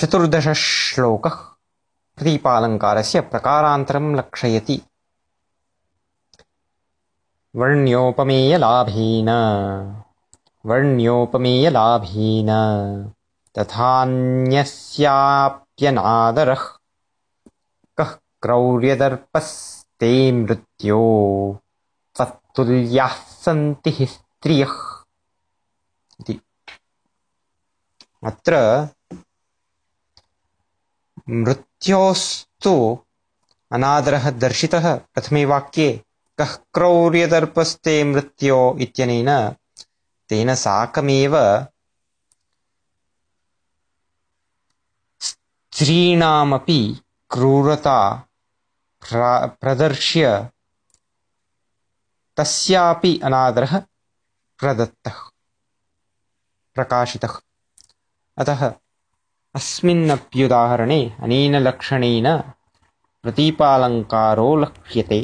चतुर्दशश्लोकः प्रतीपालङ्कारस्य प्रकारान्तरं लक्षयति। वर्ण्योपमेयलाभेन। वर्ण्योपमेयलाभेन। तथान्यस्याप्यनादरः। कः क्रौर्यदर्पस्ते मृत्यो। त्वत्तुल्याः सन्ति हि स्त्रियः। इति। अत्र मृत्योस्तु अनादरः दर्शितः प्रथमे वाक्ये कः क्रौर्यदर्पस्ते मृत्यो इत्यनेन तेन साकमेव स्त्रीणामपि क्रूरता प्रदर्श्य तस्यापि अनादरः प्रदत्तः प्रकाशितः। अतः अस्मिन्नप्युदाहरणे अनेन लक्षणेन प्रतीपालङ्कारो लक्ष्यते